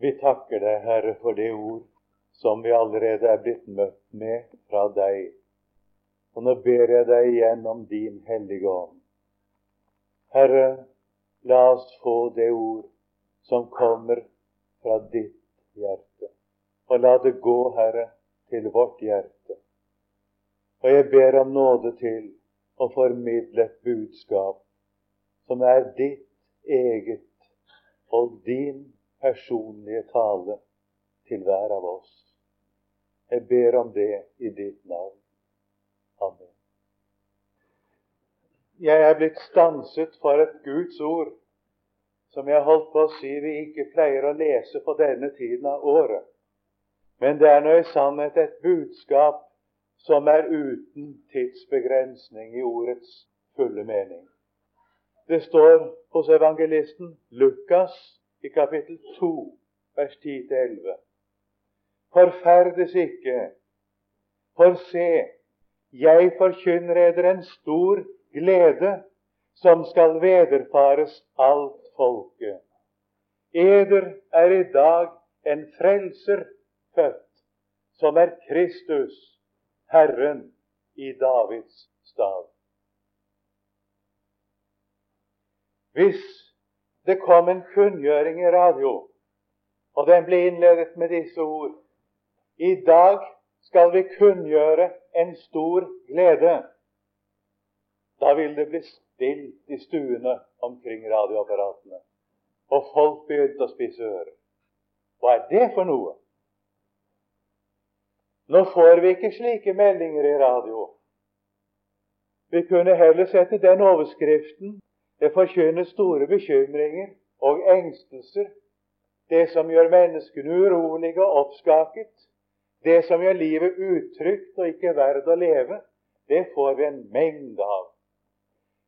Vi takker deg, Herre, for det ord som vi allerede er blitt møtt med fra deg. Og nå ber jeg deg igjen om din hellige ånd. Herre, la oss få det ord som kommer fra ditt hjerte. Og la det gå, Herre, til vårt hjerte. Og jeg ber om nåde til å formidle et budskap som er ditt eget og din personlige tale til hver av oss. Jeg ber om det i ditt navn. Amen. Jeg er blitt stanset for et Guds ord som jeg holdt på å si vi ikke pleier å lese på denne tiden av året. Men det er nå i sannhet et budskap som er uten tidsbegrensning i ordets fulle mening. Det står hos evangelisten Lukas i kapittel 2, vers 10-11. Forferdes ikke, for se, jeg forkynner eder en stor glede som skal vederfares alt folket. Eder er i dag en frelser født, som er Kristus, Herren i Davids stad. Hvis det kom en kunngjøring i radio, og den ble innledet med disse ord I dag skal vi kunngjøre en stor glede. Da vil det bli stilt i stuene omkring radioapparatene, og folk begynte å spise ører. Hva er det for noe? Nå får vi ikke slike meldinger i radio. Vi kunne heller sette den overskriften det forkynner store bekymringer og engstelser, det som gjør menneskene urolige og oppskaket, det som gjør livet utrygt og ikke verdt å leve, det får vi en mengde av.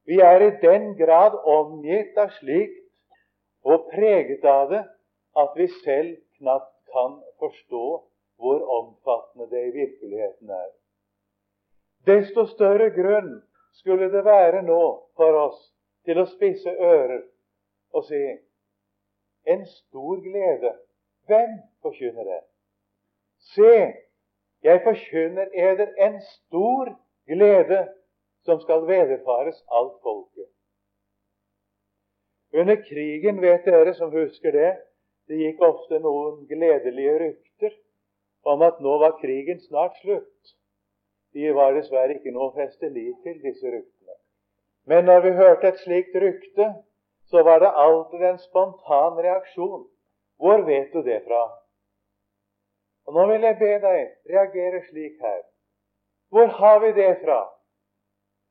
Vi er i den grad omgitt av slikt og preget av det at vi selv knapt kan forstå hvor omfattende det i virkeligheten er. Desto større grunn skulle det være nå for oss til å spisse ører og si en stor glede. Hvem forkynner det? Se, jeg forkynner eder en stor glede som skal vederfares alt folket. Under krigen, vet dere som husker det, det gikk ofte noen gledelige rykter om at nå var krigen snart slutt. De var dessverre ikke noe å feste liv til, disse ryktene. Men når vi hørte et slikt rykte, så var det alltid en spontan reaksjon. Hvor vet du det fra? Og Nå vil jeg be deg reagere slik her. Hvor har vi det fra?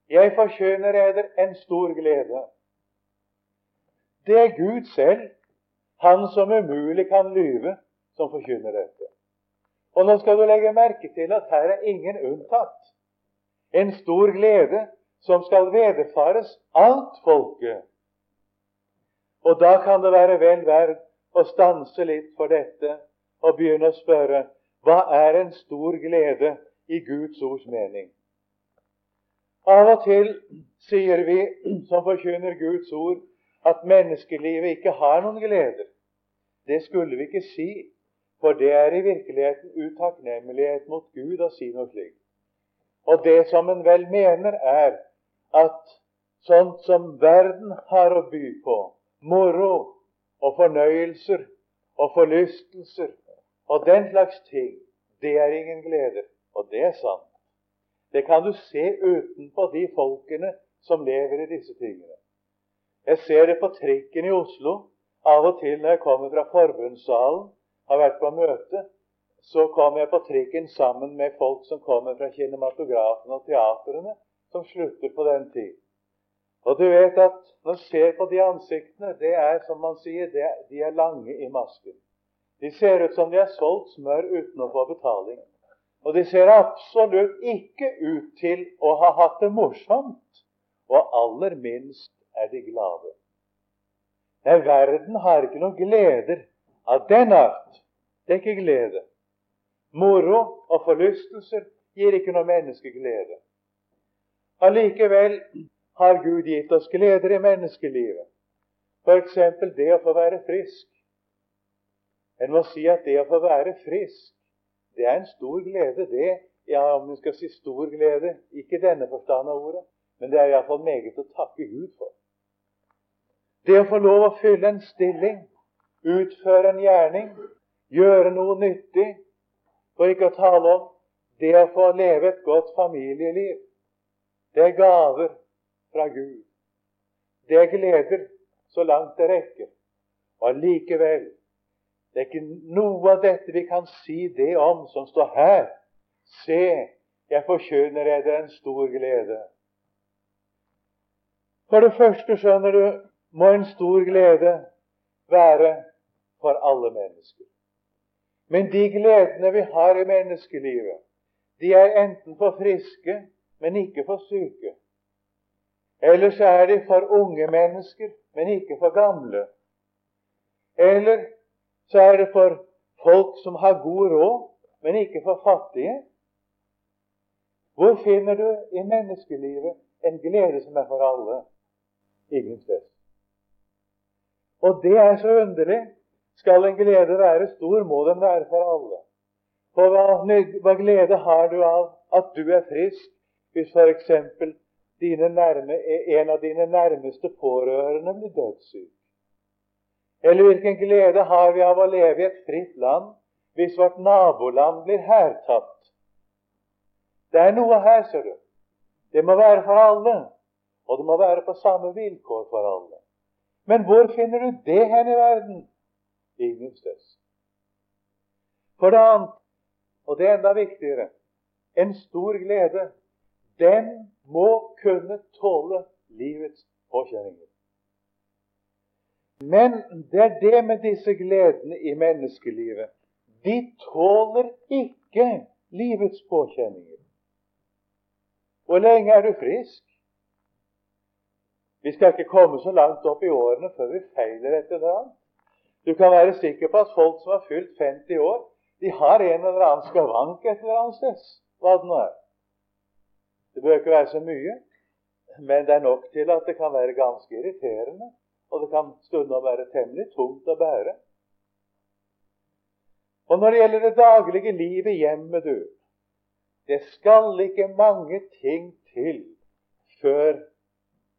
Jeg forkynner eder en stor glede. Det er Gud selv, Han som umulig kan lyve, som forkynner dette. Og nå skal du legge merke til at her er ingen unntatt. En stor glede som skal vederfares alt folket. Og da kan det være vel verdt å stanse litt for dette og begynne å spørre hva er en stor glede i Guds ords mening? Av og til sier vi som forkynner Guds ord, at menneskelivet ikke har noen gleder. Det skulle vi ikke si, for det er i virkeligheten utakknemlighet mot Gud å si noe slikt. Og det som en vel mener, er at sånt som verden har å by på, moro og fornøyelser og forlystelser og den slags ting, det er ingen gleder. Og det er sant. Det kan du se utenpå de folkene som lever i disse tingene. Jeg ser det på trikken i Oslo. Av og til når jeg kommer fra forbundssalen, har vært på møte, så kommer jeg på trikken sammen med folk som kommer fra kinematografen og teatrene, som slutter på den tid. Og du vet at når du ser på de ansiktene, det er som man sier, er, de er lange i masken. De ser ut som de har solgt smør uten å få betaling. Og de ser absolutt ikke ut til å ha hatt det morsomt. Og aller minst er de glade. Nei, verden har ikke noen gleder av den art. Det er ikke glede. Moro og forlystelser gir ikke noe menneskeglede. Allikevel har Gud gitt oss gleder i menneskelivet. F.eks. det å få være frisk. En må si at det å få være frisk, det er en stor glede. Det ja, om en skal si stor glede, ikke denne forstand av ordet, men det er iallfall meget å takke Gud for. Det å få lov å fylle en stilling, utføre en gjerning, gjøre noe nyttig, for ikke å tale om det å få leve et godt familieliv, det er gaver fra Gud. Det er gleder så langt det rekker. Og allikevel det er ikke noe av dette vi kan si det om som står her. Se, jeg forkynner dere en stor glede. For det første, skjønner du, må en stor glede være for alle mennesker. Men de gledene vi har i menneskelivet, de er enten for friske, men ikke for syke. Eller så er de for unge mennesker, men ikke for gamle. Eller så er det for folk som har god råd, men ikke for fattige. Hvor finner du i menneskelivet en glede som er for alle? Ingen sted. Og det er så underlig. Skal en glede være stor, må den være for alle. For hva, hva glede har du av at du er frisk, hvis f.eks. en av dine nærmeste pårørende blir dødssyk? Eller hvilken glede har vi av å leve i et fritt land hvis vårt naboland blir hærtatt? Det er noe her, ser du. Det må være for alle, og det må være på samme vilkår for alle. Men hvor finner du det hen i verden? Ingen sted. For det annet, og det er enda viktigere, en stor glede, den må kunne tåle livets påkjenninger. Men det er det med disse gledene i menneskelivet. De tåler ikke livets påkjenninger. Hvor lenge er du frisk? Vi skal ikke komme så langt opp i årene før vi feiler et eller annet. Du kan være sikker på at folk som har fylt 50 år, de har en eller annen skavank et eller annet sted. Hva det nå er. Det bør ikke være så mye, men det er nok til at det kan være ganske irriterende og det kan stundom være temmelig tungt å bære. Og når det gjelder det daglige livet i hjemmet, du Det skal ikke mange ting til før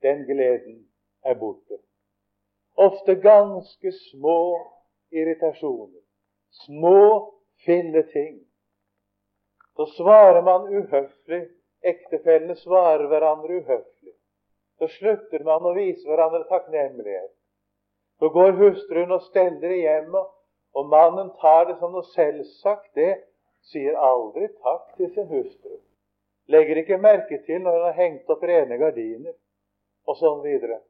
den gleden er borte. Ofte ganske små irritasjoner. Små filleting. Så svarer man uhøflig. Ektefellene svarer hverandre uhøflig så slutter man å vise hverandre takknemlighet. Så går hustruen og steller i hjemmet, og mannen tar det som noe selvsagt. Det sier aldri takk til sin hustru. Legger ikke merke til når hun har hengt opp rene gardiner, og sånn videre.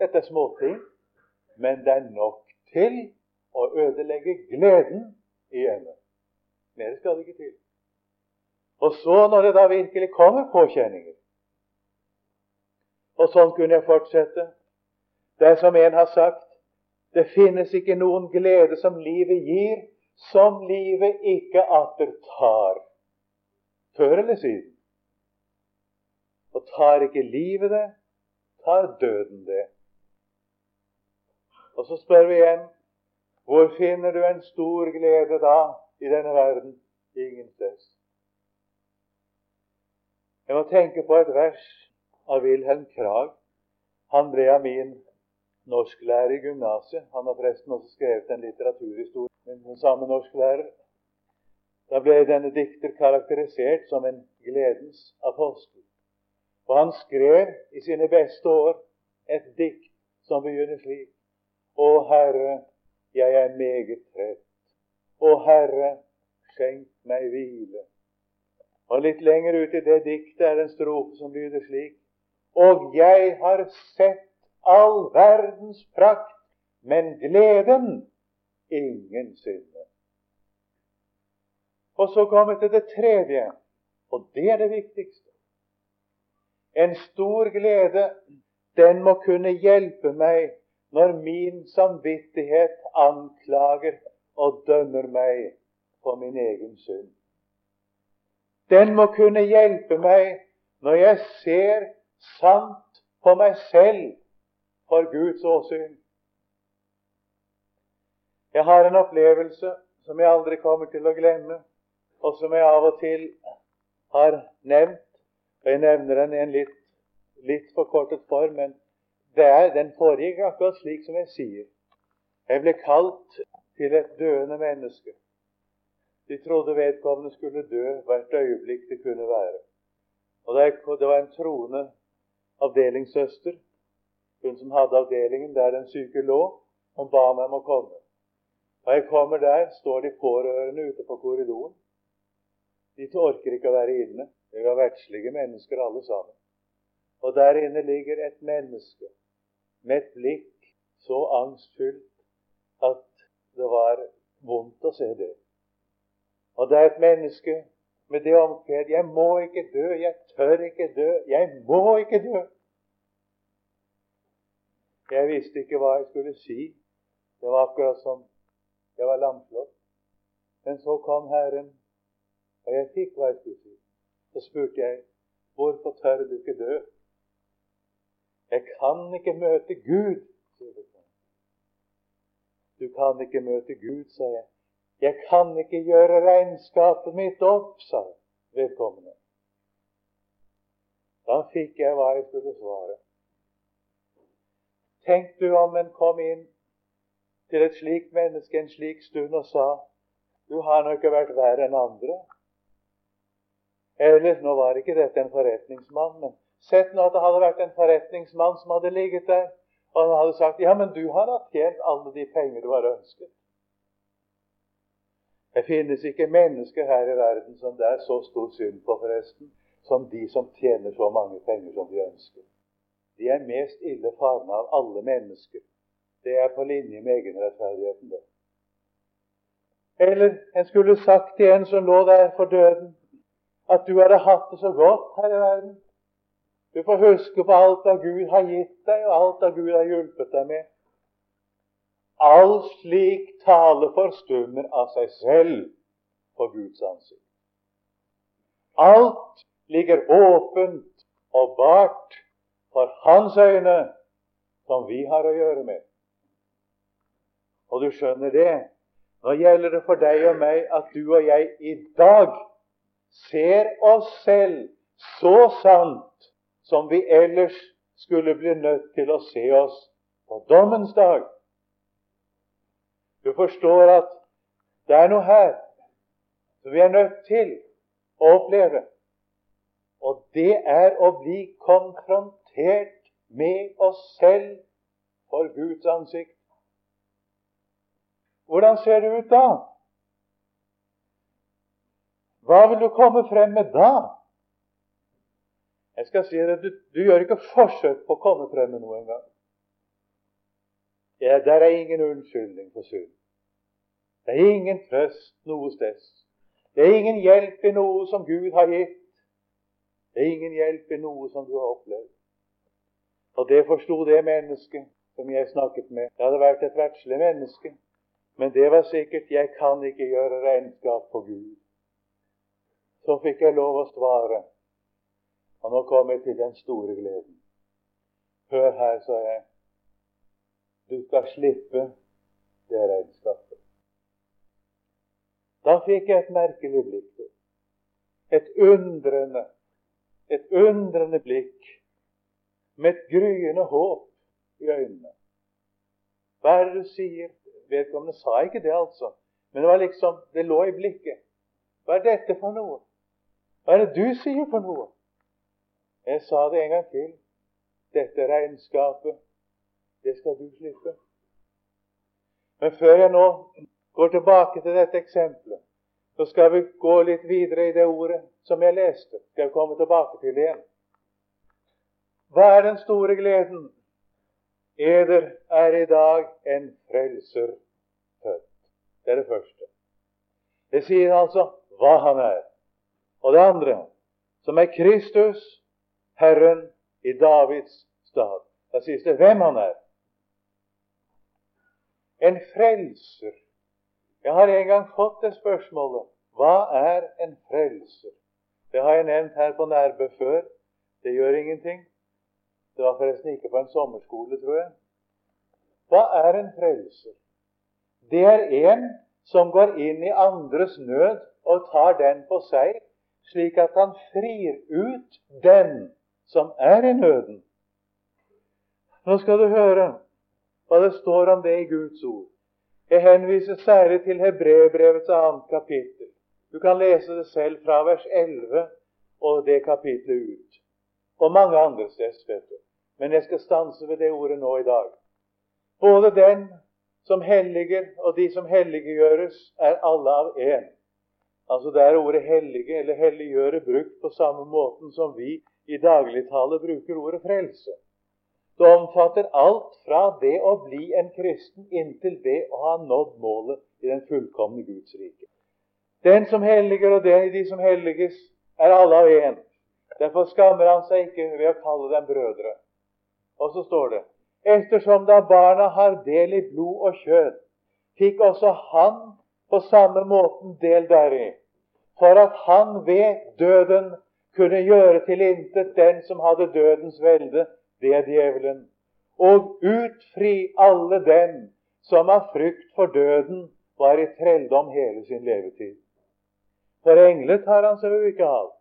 Dette er småting, men det er nok til å ødelegge gleden i hjemmet. Mer skal det ikke til. Og så, når det da virkelig kommer påkjenninger, og sånn kunne jeg fortsette. Det er som en har sagt det finnes ikke noen glede som livet gir, som livet ikke atter tar. Før eller siden. Og tar ikke livet det, tar døden det. Og så spør vi igjen hvor finner du en stor glede da i denne verden? Ingen sted. Jeg må tenke på et vers av Wilhelm Krag. Han ble av min norsklærer i gymnaset. Han har forresten også skrevet en litteraturhistorie med den samme norsklærer. Da ble denne dikter karakterisert som en gledens apostel. Og han skrev i sine beste år et dikt som begynner slik. Å Herre, jeg er meget trett. Å Herre, skjenk meg hvile. Og litt lenger ut i det diktet er det en strofe som lyder slik og jeg har sett all verdens prakt, men gleden ingen synde. Og så kommer vi til det tredje, og det er det viktigste. En stor glede, den må kunne hjelpe meg når min samvittighet anklager og dømmer meg for min egen synd. Den må kunne hjelpe meg når jeg ser sant på meg selv for Guds åsyn. Jeg har en opplevelse som jeg aldri kommer til å glemme, og som jeg av og til har nevnt. Og jeg nevner den i en litt, litt forkortet form, men er, den foregikk akkurat slik som jeg sier. Jeg ble kalt til et døende menneske. De trodde vedkommende skulle dø hvert øyeblikk det kunne være. Og Det var en troende avdelingssøster, hun som hadde avdelingen der den syke lå, og ba meg om å komme. Da jeg kommer der, står de pårørende ute på korridoren. De orker ikke å være inne. De var verdslige mennesker alle sammen. Og der inne ligger et menneske med et blikk så angstfullt at det var vondt å se det. Og det er et menneske med det omkvedet 'Jeg må ikke dø, jeg tør ikke dø, jeg må ikke dø'. Jeg visste ikke hva jeg skulle si. Det var akkurat som jeg var lamslått. Men så kom Herren, og jeg fikk hva jeg skulle si. Så spurte jeg, 'Hvorfor tør du ikke dø?' 'Jeg kan ikke møte Gud', sier du. Du kan ikke møte Gud, sa jeg. 'Jeg kan ikke gjøre regnskapet mitt opp', sa vedkommende. Da fikk jeg hva jeg skulle svare. Tenk du om en kom inn til et slikt menneske en slik stund og sa du har nå ikke vært verre enn andre. Eller nå var ikke dette en forretningsmann, men sett nå at det hadde vært en forretningsmann som hadde ligget der, og han hadde sagt ja, men du har da tjent alle de penger du har ønsket. Det finnes ikke mennesker her i verden som det er så stor synd på, forresten, som de som tjener så mange penger som de ønsker. De er mest ille farne av alle mennesker. Det er på linje med egenrettferdigheten, det. Eller en skulle sagt til en som lå der for døden, at du hadde hatt det så godt her i verden. Du får huske på alt av Gud har gitt deg, og alt av Gud har hjulpet deg med. All slik tale forstummer av seg selv på Guds ansikt. Alt ligger åpent og bart for Hans øyne, som vi har å gjøre med. Og du skjønner det. Nå gjelder det for deg og meg at du og jeg i dag ser oss selv så sant som vi ellers skulle bli nødt til å se oss på dommens dag. Du forstår at det er noe her som vi er nødt til å oppleve. Og det er å bli konfrontert med oss selv for Guds ansikt. Hvordan ser det ut da? Hva vil du komme frem med da? Jeg skal si at du, du gjør ikke forsøk på å komme frem med noe engang. Ja, der er ingen unnskyldning for synd. Det er ingen trøst noe sted. Det er ingen hjelp i noe som Gud har gitt. Det er ingen hjelp i noe som du har opplevd. Og det forsto det mennesket som jeg snakket med. Det hadde vært et verdslig menneske. Men det var sikkert 'jeg kan ikke gjøre regnskap for Gud'. Så fikk jeg lov å svare. Og nå kom jeg til den store gleden. Hør her, sa jeg. Du skal slippe det regnskapet. Da fikk jeg et merkelig blikk. Et undrende, et undrende blikk med et gryende håp i øynene. Hva er det du sier? Vedkommende sa ikke det, altså. Men det var liksom, det lå i blikket. Hva er dette for noe? Hva er det du sier for noe? Jeg sa det en gang til. Dette regnskapet, det skal du slippe. Men før jeg nå går tilbake til dette eksempelet, så skal vi gå litt videre i det ordet som jeg leste. Skal jeg komme tilbake til det igjen. Hva er den store gleden Eder er i dag en frelser født. Det er det første. Det sier altså hva han er. Og det andre, som er Kristus, Herren i Davids stad. Da sies det hvem han er. En frelser. Jeg har en gang fått det spørsmålet. Hva er en frelser? Det har jeg nevnt her på Nærbø før. Det gjør ingenting. Det var forresten ikke på en sommerskole, tror jeg. Hva er en frelser? det er en som går inn i andres nød og tar den på seg, slik at han frir ut den som er i nøden. Nå skal du høre hva det står om det i Guds ord. Jeg henviser særlig til Hebrebrevets annet kapittel. Du kan lese det selv fra vers 11 og det kapitlet ut. Og mange andre steder. Men jeg skal stanse ved det ordet nå i dag. Både den som helliger, og de som helliggjøres, er alle av én. Altså det er ordet hellige eller helliggjøre brukt på samme måten som vi i dagligtale bruker ordet frelse. Det omfatter alt fra det å bli en kristen inntil det å ha nådd målet i den fullkomne Guds rike. Den som helliger, og de som helliges, er alle av én. Derfor skammer han seg ikke ved å kalle dem brødre. Og så står det Ettersom da barna har del i blod og kjøtt, fikk også han på samme måten del deri, for at han ved døden kunne gjøre til intet den som hadde dødens velde, det er djevelen, og utfri alle dem som av frykt for døden var i trelldom hele sin levetid. For engler tar han seg jo ikke av.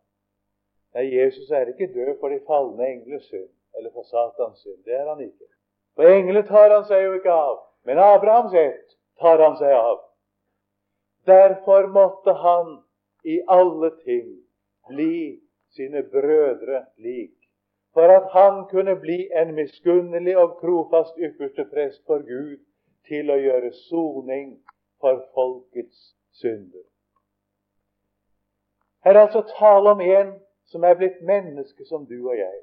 Nei, Jesus er ikke død for de falne engles synd eller for Satans synd. Det er han ikke. For engler tar han seg jo ikke av, men Abrahams ett tar han seg av. Derfor måtte han i alle ting bli sine brødre lik, for at han kunne bli en miskunnelig og trofast ypperste prest for Gud til å gjøre soning for folkets synder. Her er altså tale om en som er blitt menneske som du og jeg,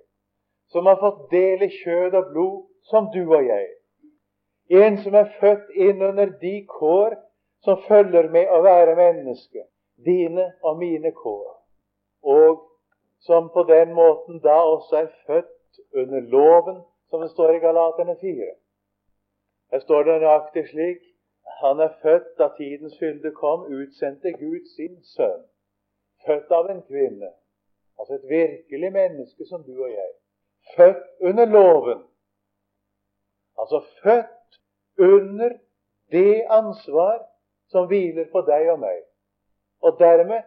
som har fått del i kjød og blod, som du og jeg. En som er født inn under de kår som følger med å være menneske. Dine og mine kår. Og som på den måten da også er født under loven, som det står i Galaterne 4. Her står det nøyaktig slik han er født da tidens fylde kom, utsendte Gud sin sønn. Født av en kvinne. Altså et virkelig menneske som du og jeg. Født under loven, Altså født under det ansvar som hviler på deg og meg. Og dermed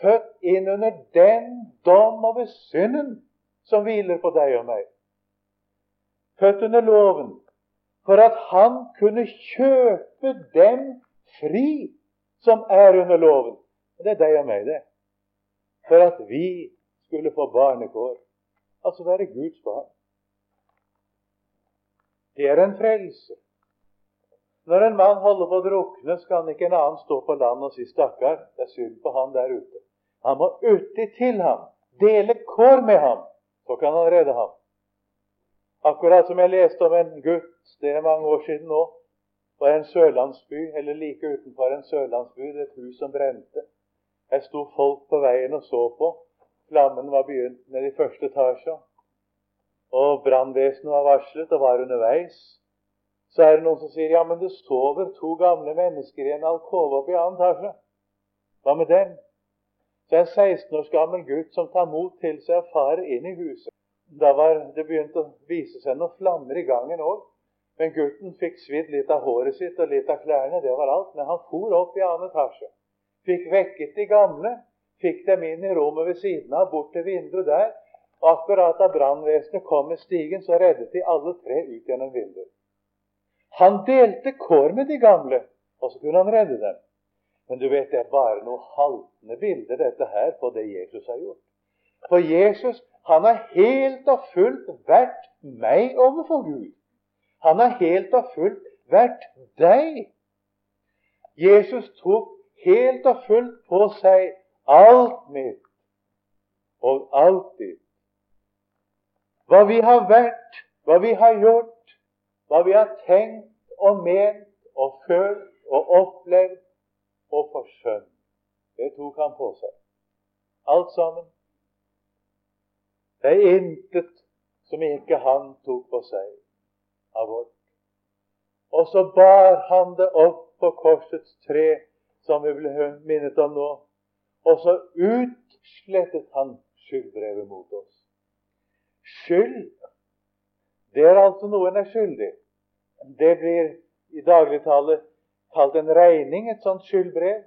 født inn under den dom over synden som hviler på deg og meg. Født under loven for at han kunne kjøpe dem fri som er under loven. Og det er deg og meg, det. For at vi skulle få barnekår. Altså være Guds barn. Det er en frelse. Når en mann holder på å drukne, skal han ikke en annen stå på land og si 'stakkar, det er synd på han der ute'. Han må uti til ham, dele kår med ham, så kan han redde ham. Akkurat som jeg leste om en gutt, det er mange år siden nå, på en sørlandsby, eller like utenfor en sørlandsby, det et hus som brente. Her sto folk på veien og så på. Flammen var begynt ned i første etasje og brannvesenet var varslet og var underveis, så er det noen som sier ja, men det sover to gamle mennesker i en alkove oppe i annen etasje. Hva med dem? Så er en 16 års gammel gutt som tar mot til seg og farer inn i huset. Da var det begynt å vise seg noen flammer i gangen òg. Men gutten fikk svidd litt av håret sitt og litt av klærne. Det var alt. Men han for opp i annen etasje. Fikk vekket de gamle. Fikk dem inn i rommet ved siden av, bort til vinduet der. Og Akkurat da brannvesenet kom med stigen, så reddet de alle tre ut gjennom vinduet. Han delte kår med de gamle, og så kunne han redde dem. Men du vet, det er bare noe haltende bilde, dette her, på det Jesus har gjort. For Jesus, han har helt og fullt vært meg overfor Gud. Han har helt og fullt vært deg. Jesus tok helt og fullt på seg alt mitt og alltid hva vi har vært, hva vi har gjort, hva vi har tenkt og ment og følt og opplevd og for skjønn. Det tok han på seg. Alt sammen. Det er intet som ikke han tok på seg av vårt. Og så bar han det opp på korsets tre, som vi ble minnet om nå. Og så utslettet han skyldbrevet mot oss. Skyld, det er altså noe en er skyldig. Det blir i dagligtale kalt en regning, et sånt skyldbrev.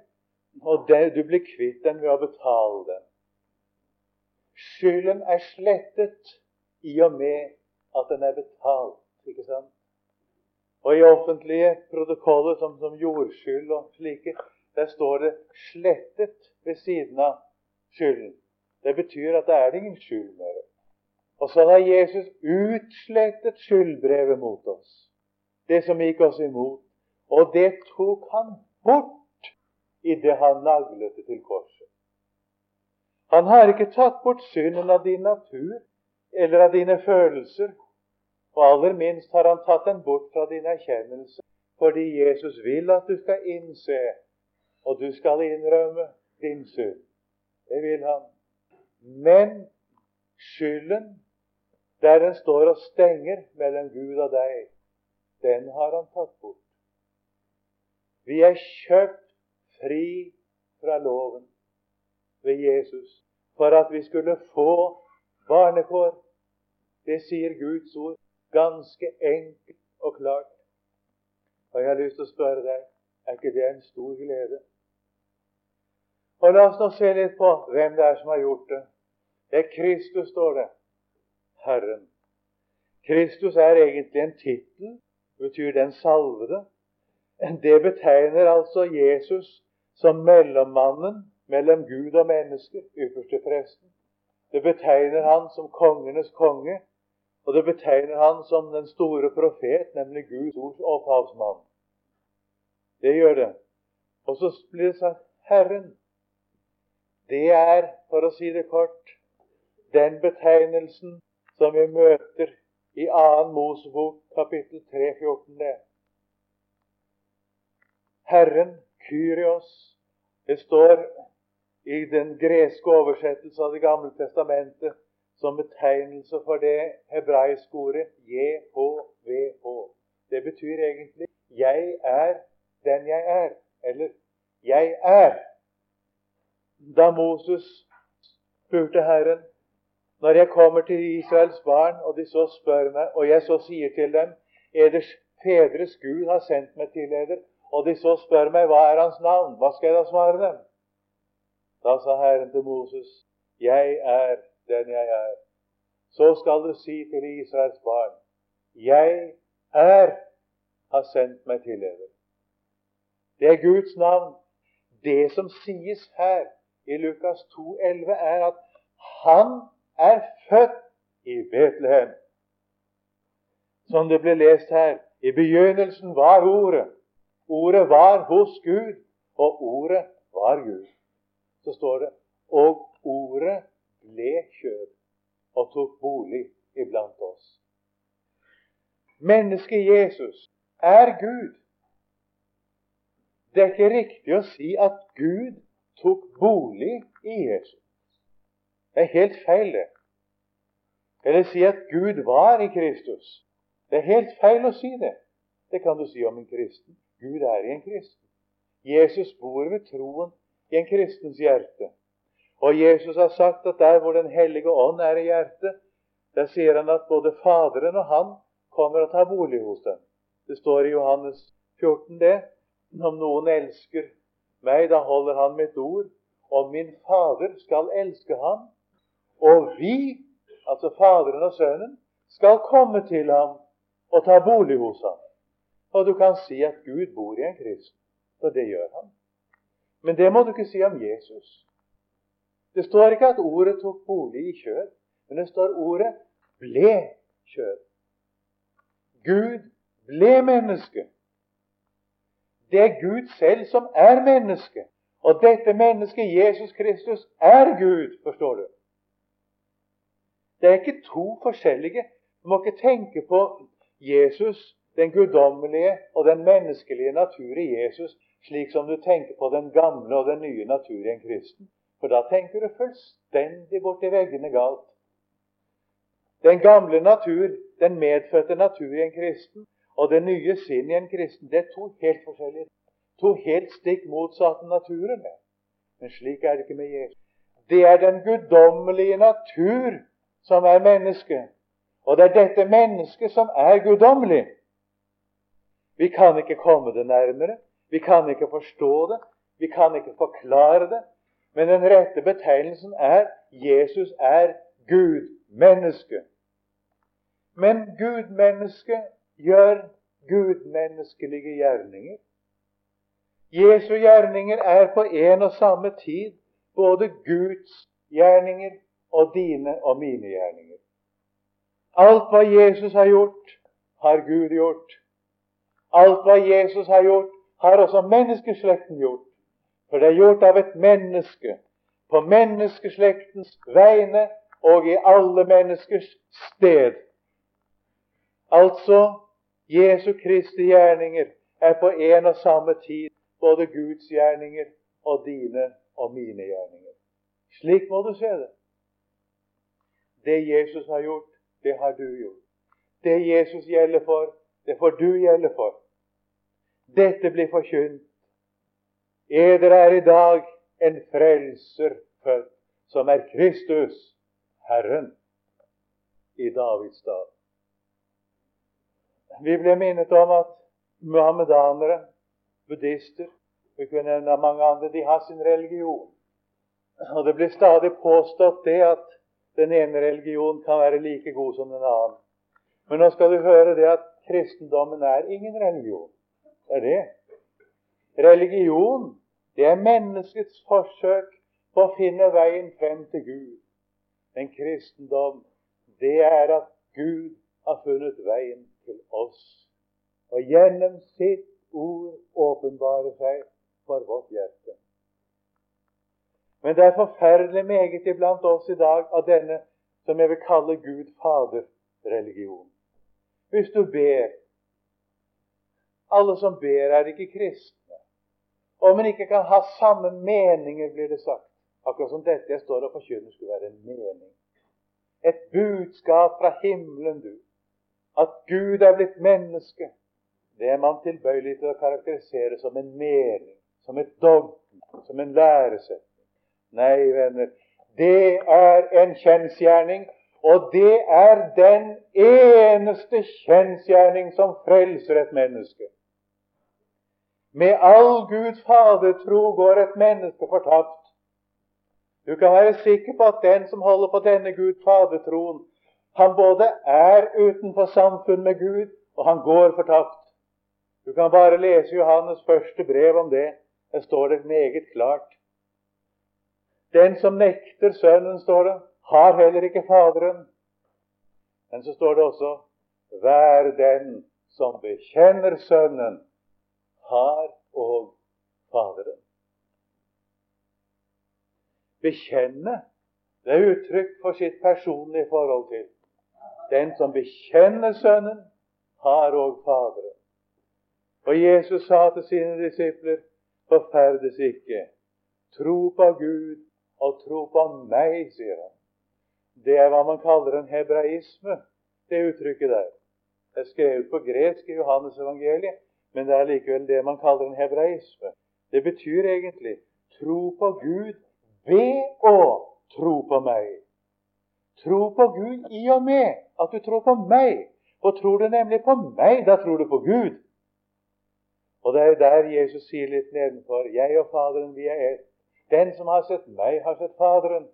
Og det, du blir kvitt den ved å betale den. Skylden er slettet i og med at den er betalt. ikke sant? Og i offentlige protokoller som, som jordskyld og slike, der står det 'slettet' ved siden av skylden. Det betyr at det er ingen skyld mer. Og så har Jesus utslettet skyldbrevet mot oss, det som gikk oss imot. Og det tok han bort idet han naglet det til korset. Han har ikke tatt bort synden av din natur eller av dine følelser. Og aller minst har han tatt den bort fra din erkjennelse, fordi Jesus vil at du skal innse, og du skal innrømme din synd. Det vil han. Men skylden, der den står og stenger mellom Gud og deg, den har han tatt bort. Vi er kjøpt fri fra loven ved Jesus for at vi skulle få barnekår. Det sier Guds ord ganske enkelt og klart. Og jeg har lyst til å spørre deg er ikke det en stor glede? Og La oss nå se litt på hvem det er som har gjort det. Det er Kristus, står det. Herren. Kristus er egentlig en tittel. Betyr den salvede. Det betegner altså Jesus som mellommannen mellom Gud og mennesker, ypperste presten. Det betegner han som kongenes konge, og det betegner han som den store profet, nemlig Guds ords opphavsmann. Det gjør det. Og så blir det sagt Herren. Det er, for å si det kort, den betegnelsen som vi møter i 2. Mosebok kapittel 3, 14. Herren, Kyrios. Det står i den greske oversettelse av Det gamle testamentet som betegnelse for det hebraiske ordet JHVH. Det betyr egentlig 'jeg er den jeg er', eller 'jeg er'. Da Moses spurte Herren når jeg kommer til Israels barn, og de så spør meg, og jeg så sier til dem Eders fedres Gud har sendt meg til eder, og de så spør meg hva er hans navn, hva skal jeg da svare dem? Da sa Herren til Moses, jeg er den jeg er. Så skal du si til Israels barn, jeg er har sendt meg til dere. Det er Guds navn. Det som sies her i Lukas 2,11, er at han er født i Betlehem. Som det ble lest her. I begynnelsen var Ordet. Ordet var hos Gud, og Ordet var Gud. Så står det og Ordet ble kjød og tok bolig iblant oss. Mennesket Jesus er Gud. Det er ikke riktig å si at Gud tok bolig i Jesus. Det er helt feil, det. Eller si at Gud var i Kristus. Det er helt feil å si det. Det kan du si om en kristen. Gud er i en kristen. Jesus bor ved troen i en kristens hjerte. Og Jesus har sagt at der hvor Den hellige ånd er i hjertet, der sier han at både Faderen og Han kommer og tar bolig hos dem. Det står i Johannes 14 det. Om noen elsker meg, da holder han mitt ord. Og min Fader skal elske ham. Og vi, altså Faderen og Sønnen, skal komme til ham og ta bolig hos ham. Og du kan si at Gud bor i en kristen, for det gjør han. Men det må du ikke si om Jesus. Det står ikke at ordet tok bolig i kjød, men det står ordet ble kjød. Gud ble menneske. Det er Gud selv som er menneske. Og dette mennesket, Jesus Kristus, er Gud, forstår du. Det er ikke to forskjellige. Du må ikke tenke på Jesus, den guddommelige og den menneskelige natur i Jesus, slik som du tenker på den gamle og den nye natur i en kristen. For da tenker du fullstendig borti veggene galt. Den gamle natur, den medfødte natur i en kristen, og det nye sinn i en kristen, det er to helt forskjellige. To helt stikk motsatte naturer. Men slik er det ikke med Jesus. Det er den guddommelige natur som er mennesket. Og det er dette mennesket som er guddommelig. Vi kan ikke komme det nærmere. Vi kan ikke forstå det, vi kan ikke forklare det, men den rette betegnelsen er Jesus er Gud, menneske. Men Gud-menneske gjør gudmenneskelige gjerninger. Jesu gjerninger er på en og samme tid både Guds gjerninger og dine og mine gjerninger. Alt hva Jesus har gjort, har Gud gjort. Alt hva Jesus har gjort, har også menneskeslekten gjort. For det er gjort av et menneske, på menneskeslektens vegne og i alle menneskers sted. Altså Jesu Kristi gjerninger er på en og samme tid både Guds gjerninger og dine og mine gjerninger. Slik må du se det. Det Jesus har gjort, det har du gjort. Det Jesus gjelder for, det får du gjelde for. Dette blir forkynt. Eder er i dag en frelser født, som er Kristus, Herren, i Davids dag. Vi ble minnet om at muhammedanere buddhister vi kunne nevne mange andre, de har sin religion. Og Det blir stadig påstått det at den ene religionen kan være like god som den annen. Men nå skal du høre det at kristendommen er ingen religion. Det er det. Religion, det er menneskets forsøk på å finne veien frem til Gud. Men kristendom, det er at Gud har funnet veien til oss. Og gjennom sitt ord åpenbare seg for vårt hjerte. Men det er forferdelig meget iblant oss i dag av denne som jeg vil kalle Gud Fader-religion. Hvis du ber Alle som ber, er ikke kristne. Om en ikke kan ha samme meninger, blir det sagt. Akkurat som dette jeg står og forkynner, skulle være en mening. Et budskap fra himmelen, du. At Gud er blitt menneske det er man tilbøyelig til å karakterisere som en mening, som et dogme, som en læresetning. Nei, venner, det er en kjensgjerning, og det er den eneste kjensgjerning som frelser et menneske. Med all Gud Fader-tro går et menneske fortapt. Du kan være sikker på at den som holder på denne Gud Fader-troen, han både er utenfor samfunn med Gud, og han går fortapt. Du kan bare lese Johannes første brev om det. Der står det meget klart. Den som nekter Sønnen, står det, har heller ikke Faderen. Men så står det også Vær den som bekjenner Sønnen, har og Faderen. Bekjenne det er uttrykk for sitt personlige forhold til. Den som bekjenner Sønnen, har og Faderen. Og Jesus sa til sine disipler, forferdes ikke. Tro på Gud og tro på meg, sier han. Det er hva man kaller en hebraisme, det uttrykket der. Det er skrevet på gresk i Johannes evangeliet, men det er likevel det man kaller en hebraisme. Det betyr egentlig tro på Gud ved å tro på meg. Tro på Gud i og med at du tror på meg. Og tror du nemlig på meg, da tror du på Gud. Og det er der Jesus sier litt nedenfor Jeg og Faderen, vi er ett. Den som har sett meg, har sett Faderen.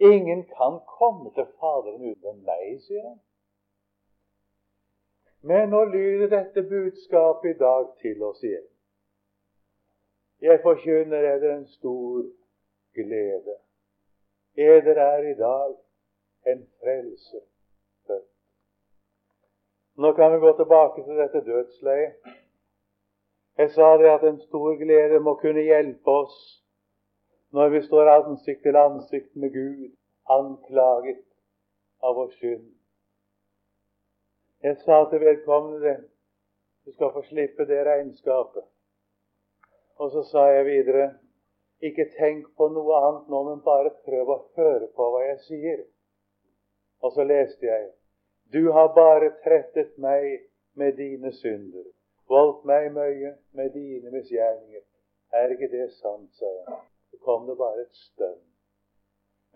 Ingen kan komme til Faderen uten meg, sier han. Men nå lyder dette budskapet i dag til oss igjen. Jeg forkynner eder en stor glede. Eder er i dag en frelse. Nå kan vi gå tilbake til dette dødsleiet. Jeg sa det at en stor glede må kunne hjelpe oss når vi står ansikt til ansikt med Gud, anklaget av vår synd. Jeg sa til vedkommende du skal få slippe det regnskapet. Og så sa jeg videre ikke tenk på noe annet nå, men bare prøv å høre på hva jeg sier. Og så leste jeg Du har bare trettet meg med dine synder voldt meg mye med dine misgjerninger. Er ikke det sant, sa jeg. Så kom det bare et stønn.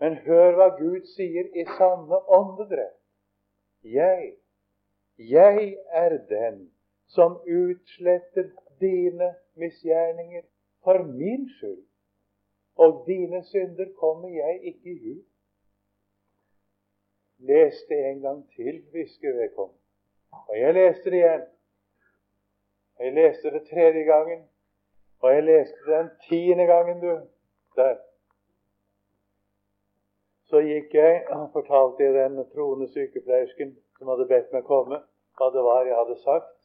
Men hør hva Gud sier i samme åndedrett. Jeg, jeg er den som utsletter dine misgjerninger for min skyld, og dine synder kommer jeg ikke i hu. Les det en gang til, hvisker vedkommende. Og jeg leste det igjen. Jeg leste det tredje gangen, og jeg leste det den tiende gangen, du. Der. Så gikk jeg og fortalte jeg den troende sykepleiersken som hadde bedt meg komme, hva det var jeg hadde sagt.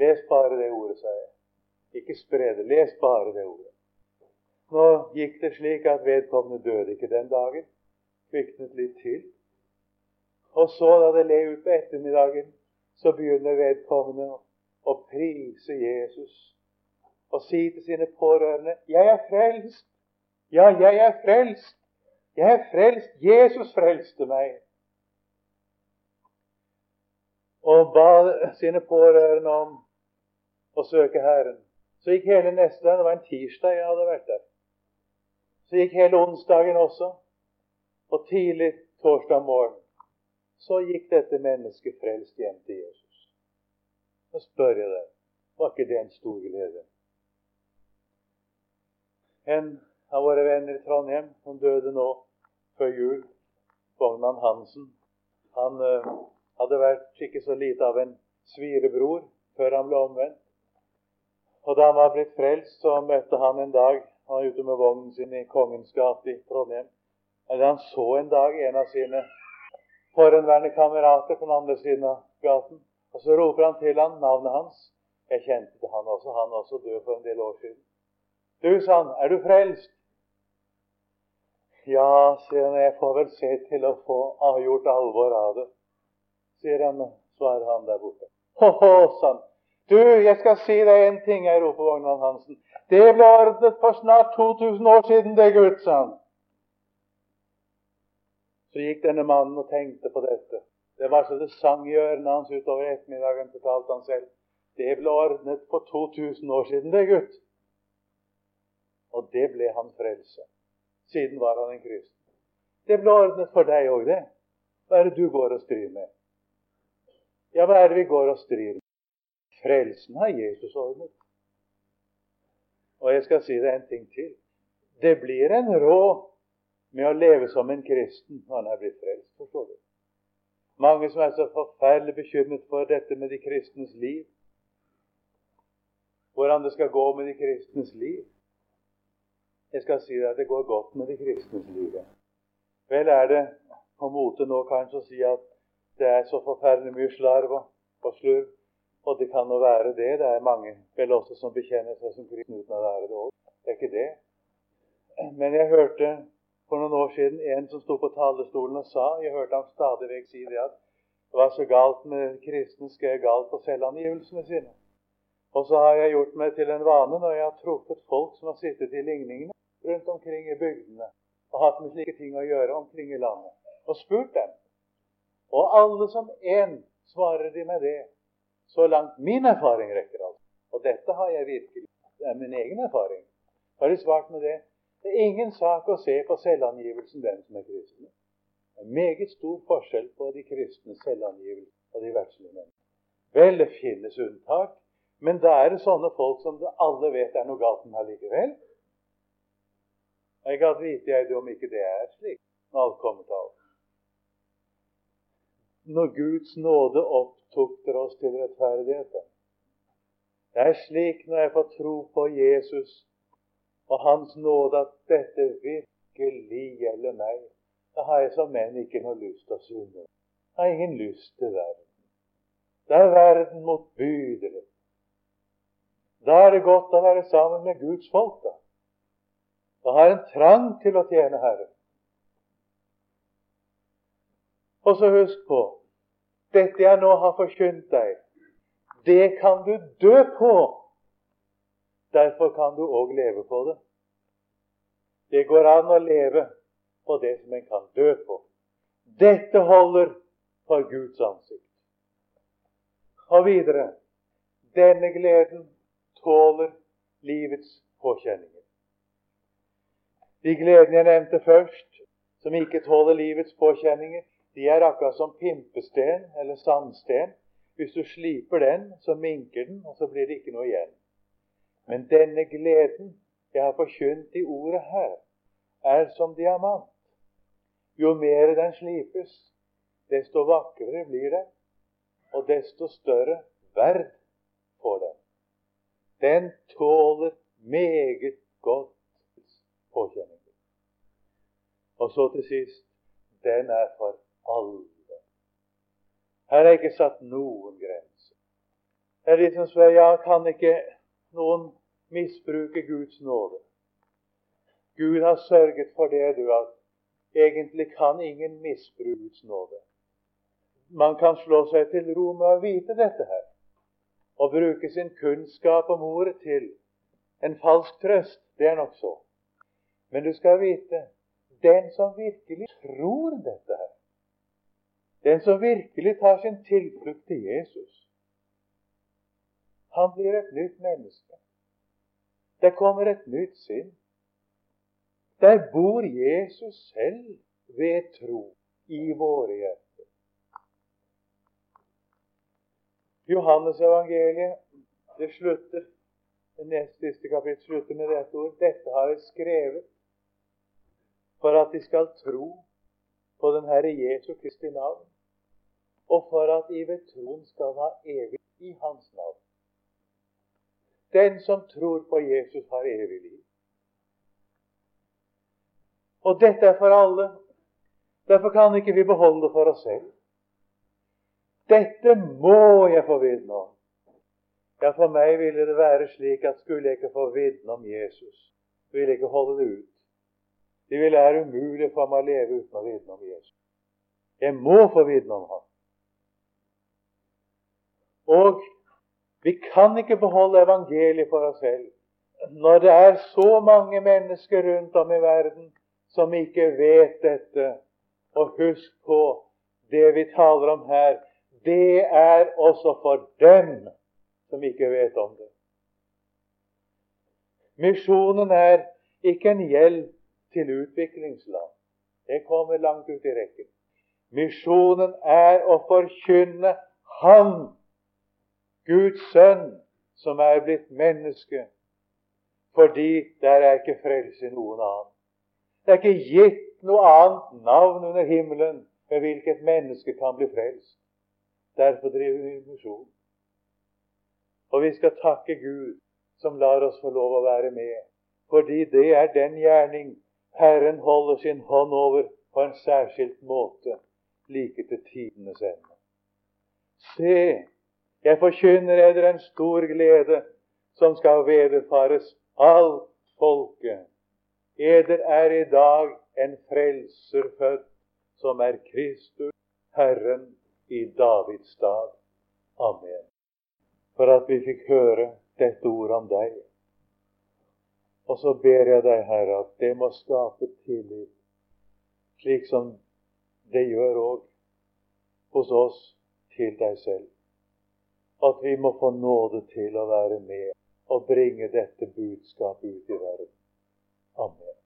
Les bare det ordet, sa jeg. Ikke spre det. Les bare det ordet. Nå gikk det slik at vedkommende døde ikke den dagen. Kviknet litt til. Og så, da det le ut på ettermiddagen, så begynner vedkommende å prise Jesus og si til sine pårørende 'Jeg er frelst. Ja, jeg er frelst. Jeg er frelst. Jesus frelste meg.' Og ba sine pårørende om å søke Herren. Så gikk hele neste dag, det var en tirsdag jeg hadde vært der. Så gikk hele onsdagen også. Og tidlig torsdag morgen så gikk dette mennesket frelst hjem til Jesus. Så spør jeg deg, var ikke det en stor glede? En av våre venner i Trondheim som døde nå før jul, Bognan Hansen, han uh, hadde vært ikke så lite av en svirebror før han ble omvendt. Og da han var blitt frelst, så møtte han en dag Han var ute med vognen sin i Kongens gate i Trondheim. Eller han så en dag en av sine forhenværende kamerater på den andre siden av gaten. Og så roper han til han navnet hans. Jeg kjente han også. Han også død for en del år siden. Du, sa han, er du frelst? Ja, sier han, jeg får vel se til å få avgjort alvor av det, sier han, svarer han der borte. Ho-ho, sa han. Du, jeg skal si deg en ting, jeg roper Vognan Hansen. Det ble ordnet for snart 2000 år siden, det, gutt, sa han. Så gikk denne mannen og tenkte på dette. Det var så det sang i ørene hans utover ettermiddagen, fortalte han selv. Det ble ordnet for 2000 år siden, det, gutt. Og det ble han frelse. Siden var han en kristen. Det ble ordnet for deg òg, det. Hva er det du går og strir med? Ja, hva er det vi går og strir med? Frelsen har Jesus ordnet. Og jeg skal si deg en ting til. Det blir en råd med å leve som en kristen når han er blitt frelst. Forstår du? Mange som er så forferdelig bekymret for dette med de kristnes liv. Hvordan det skal gå med de kristnes liv. Jeg skal si deg at det går godt med de kristnes liv. Vel er det på mote nå kanskje å si at det er så forferdelig mye slarv og slurv. Og det kan jo være det. Det er mange vel også som bekjenner seg som kristne uten å være det òg. Det er ikke det. Men jeg hørte for noen år siden en som sto på talerstolen og sa Jeg hørte ham stadig vekk si det at det var så galt med kristne skrev galt på selvangivelsene sine. Og så har jeg gjort meg til en vane når jeg har truffet folk som har sittet i ligningene rundt omkring i bygdene og hatt med slike ting å gjøre omkring i landet, og spurt dem. Og alle som én svarer de med det, så langt min erfaring rekker. altså. Og dette har jeg virkelig, det er min egen erfaring. Har de svart med det? Det er ingen sak å se på selvangivelsen den som er kristne. Det er meget stor forskjell på de kristne selvangivelse og de verdslige. Vel, det finnes unntak, men da er det sånne folk som alle vet er noe galt med allikevel. Jeg gadd vite om ikke det er slik når alt kommer til alt. Når Guds nåde opptukter oss til rettferdighet. Det er slik når jeg får tro på Jesus og Hans nåde at dette virkelig gjelder meg. Da har jeg som menn ikke noe lyst til å synde. Jeg har ingen lyst til verden. Da er verden motbydelig. Da er det godt å være sammen med Guds folk. Da Da har en trang til å tjene Herren. Og så husk på dette jeg nå har forkynt deg, det kan du dø på Derfor kan du òg leve på det. Det går an å leve på det som en kan dø på. Dette holder for Guds ansikt. Og videre denne gleden tåler livets påkjenninger. De gledene jeg nevnte først, som ikke tåler livets påkjenninger, de er akkurat som pimpesten eller sandsten. Hvis du sliper den, så minker den, og så blir det ikke noe igjen. Men denne gleden jeg har forkynt i ordet her, er som diamant. Jo mer den slipes, desto vakrere blir den, og desto større verd får den. Den tåler meget godt påkjenninger. Og så til sist den er for alle. Her er ikke satt noen grenser. Det er de som spør ja, kan ikke noen misbruke Guds nåde. Gud har sørget for det, du, at egentlig kan ingen misbruke Guds nåde. Man kan slå seg til ro med å vite dette her, og bruke sin kunnskap om ordet til en falsk trøst. Det er nok så. Men du skal vite den som virkelig tror dette her, den som virkelig tar sin tilflukt til Jesus, han blir et nytt menneske. Det kommer et nytt sinn. Der bor Jesus selv ved tro i våre hjerter. Johannes evangeliet det slutter, det nest siste kapittel slutter med dette ord. Dette har jeg skrevet for at de skal tro på den Herre Jesu Kristi navn, og for at de ved troen skal ha evig i Hans navn. Den som tror på Jesus, har evig liv. Og dette er for alle. Derfor kan ikke vi beholde det for oss selv. Dette må jeg få vitne om. Ja, for meg ville det være slik at skulle jeg ikke få vitne om Jesus, ville jeg ikke holde det ut. Det vil være umulig for meg å leve uten å vitne om Jesus. Jeg må få vitne om ham. Og vi kan ikke beholde evangeliet for oss selv når det er så mange mennesker rundt om i verden som ikke vet dette. Og husk på det vi taler om her. Det er også for dem som ikke vet om det. Misjonen er ikke en hjelp til utviklingsland. Det kommer langt ut i rekken. Misjonen er å forkynne Han, Guds sønn, som er blitt menneske, fordi der er ikke frelse noen annen. Det er ikke gitt noe annet navn under himmelen ved hvilket menneske kan bli frelst. Derfor driver vi misjon. Og vi skal takke Gud som lar oss få lov å være med, fordi det er den gjerning Herren holder sin hånd over på en særskilt måte like til tidenes ende. Se, jeg forkynner eder en stor glede som skal vederfares alt folket. Eder er i dag en frelser født, som er Kristus, Herren i Davids stad. Amen. For at vi fikk høre dette ordet om deg. Og så ber jeg deg, Herre, at det må skape tillit, slik som det gjør òg hos oss til deg selv. At vi må få nåde til å være med og bringe dette budskapet ut i verden. Amen.